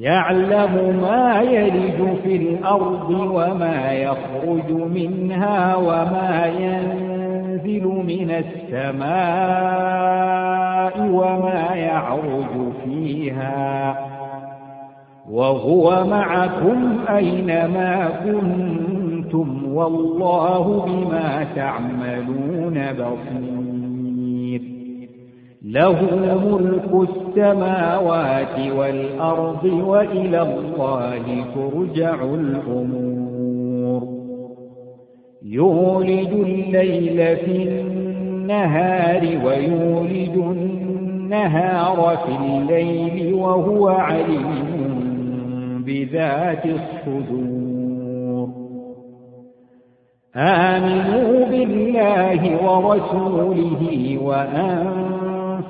يعلم ما يلج في الأرض وما يخرج منها وما ينزل من السماء وما يعرج فيها. وهو معكم أينما كنتم والله بما تعملون بصير. له ملك السماوات والأرض وإلى الله ترجع الأمور. يولد الليل في النهار ويولد النهار في الليل وهو عليم بذات الصدور. آمنوا بالله ورسوله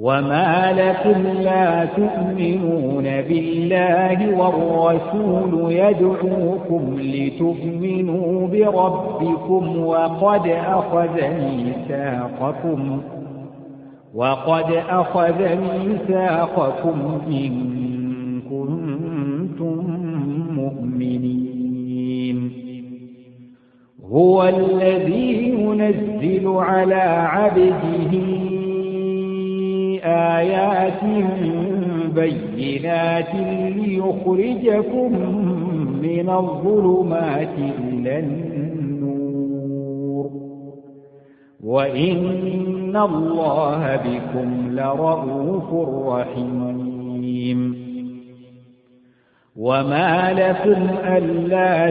وما لكم لا تؤمنون بالله والرسول يدعوكم لتؤمنوا بربكم وقد أخذ ميثاقكم وقد أخذ ميثاقكم إن كنتم مؤمنين هو الذي ينزل على عبده آيات بينات ليخرجكم من الظلمات إلى النور. وإن الله بكم لرؤوف رحيم. وما لكم ألا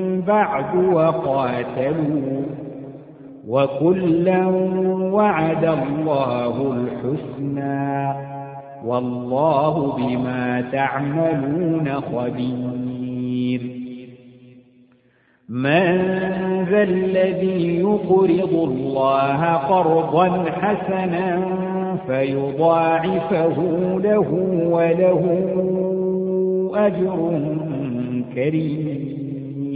بعد وقاتلوا وكلا وعد الله الحسنى والله بما تعملون خبير. من ذا الذي يقرض الله قرضا حسنا فيضاعفه له وله أجر كريم.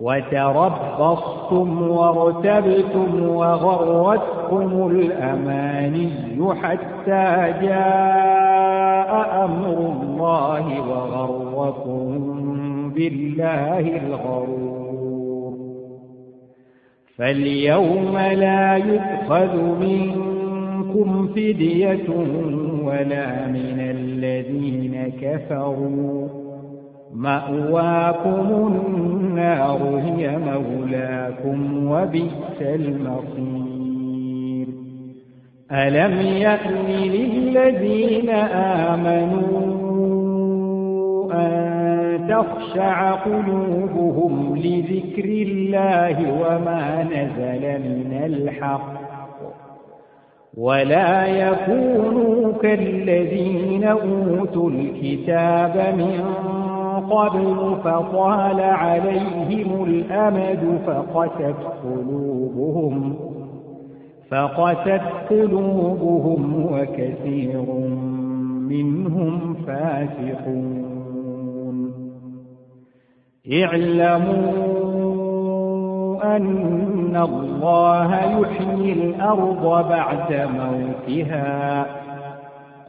وتربصتم وارتبتم وغرتكم الأماني حتى جاء أمر الله وغركم بالله الغرور. فاليوم لا يؤخذ منكم فدية ولا من الذين كفروا. مأواكم النار هي مولاكم وبئس المصير. ألم يأن للذين آمنوا أن تخشع قلوبهم لذكر الله وما نزل من الحق؟ ولا يكونوا كالذين أوتوا الكتاب من قبل فطال عليهم الأمد فقست قلوبهم فقست قلوبهم وكثير منهم فاسقون. اعلموا أن الله يحيي الأرض بعد موتها.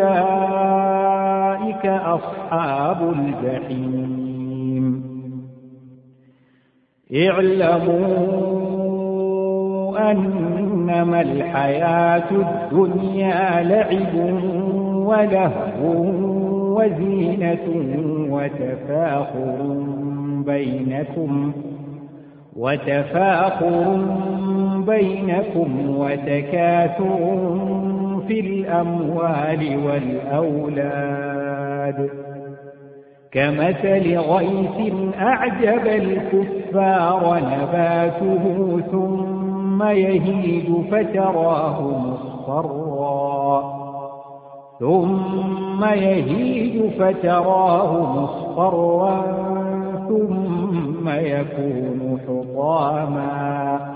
أولئك أصحاب الجحيم. اعلموا أنما الحياة الدنيا لعب ولهو وزينة وتفاخر بينكم وتفاخر بينكم وتكاثر في الأموال والأولاد كمثل غيث أعجب الكفار نباته ثم يهيج فتراه مصفرا. ثم يهيج فتراه مصفرا ثم يكون حطاما.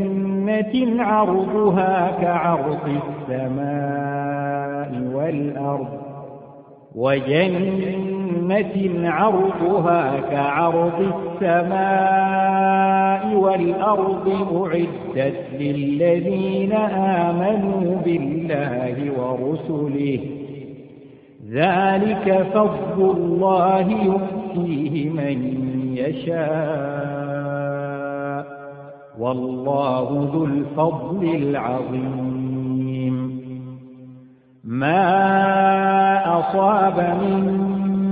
عرضها كعرض السماء والأرض. وجنة عرضها كعرض السماء والأرض أعدت للذين آمنوا بالله ورسله. ذلك فضل الله يؤتيه من يشاء. والله ذو الفضل العظيم. ما أصاب من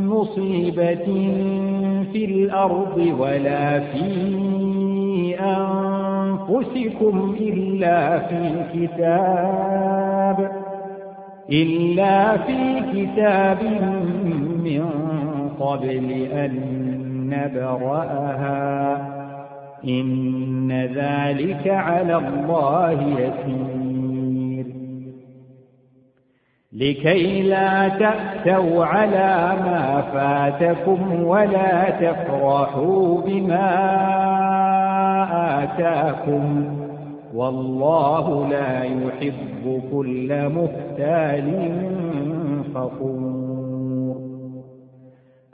مصيبة في الأرض ولا في أنفسكم إلا في كتاب إلا في كتاب من قبل أن نبرأها. إن ذلك على الله يسير. لكي لا تأتوا على ما فاتكم ولا تفرحوا بما آتاكم. والله لا يحب كل مختال فخور.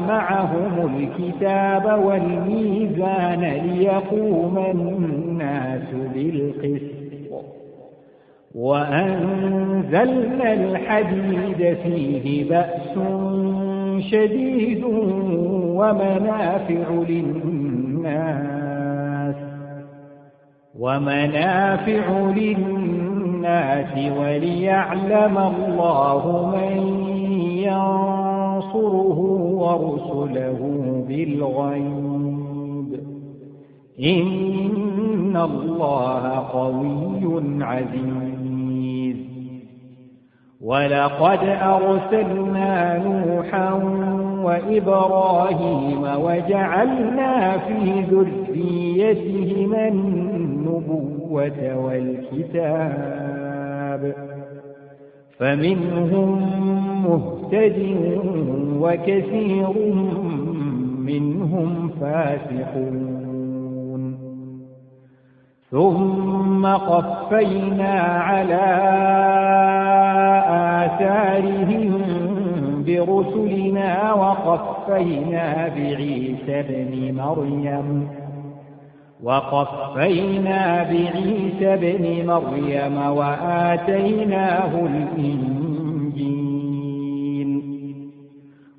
معهم الكتاب والميزان ليقوم الناس بالقسط. وأنزلنا الحديد فيه بأس شديد ومنافع للناس ومنافع للناس وليعلم الله من ينصره ورسله بالغيب. إن الله قوي عزيز. ولقد أرسلنا نوحا وإبراهيم وجعلنا في ذريتهما النبوة والكتاب. فمنهم مهتد وكثير منهم فاسقون. ثم قفينا على آثارهم برسلنا وقفينا بعيسى ابن مريم وقفينا بعيسى ابن مريم وآتيناه الإنجيل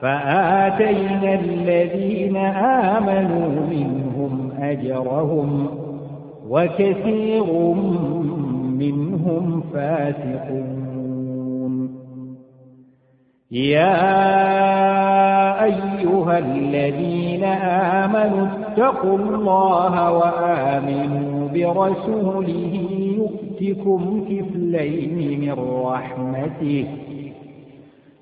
فآتينا الذين آمنوا منهم أجرهم وكثير منهم فاسقون. يا أيها الذين آمنوا اتقوا الله وآمنوا برسوله يؤتكم كفلين من رحمته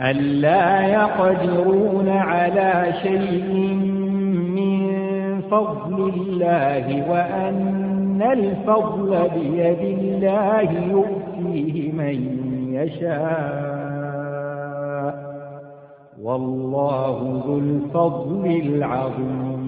ألا يقدرون على شيء من فضل الله وأن الفضل بيد الله يؤتيه من يشاء. والله ذو الفضل العظيم.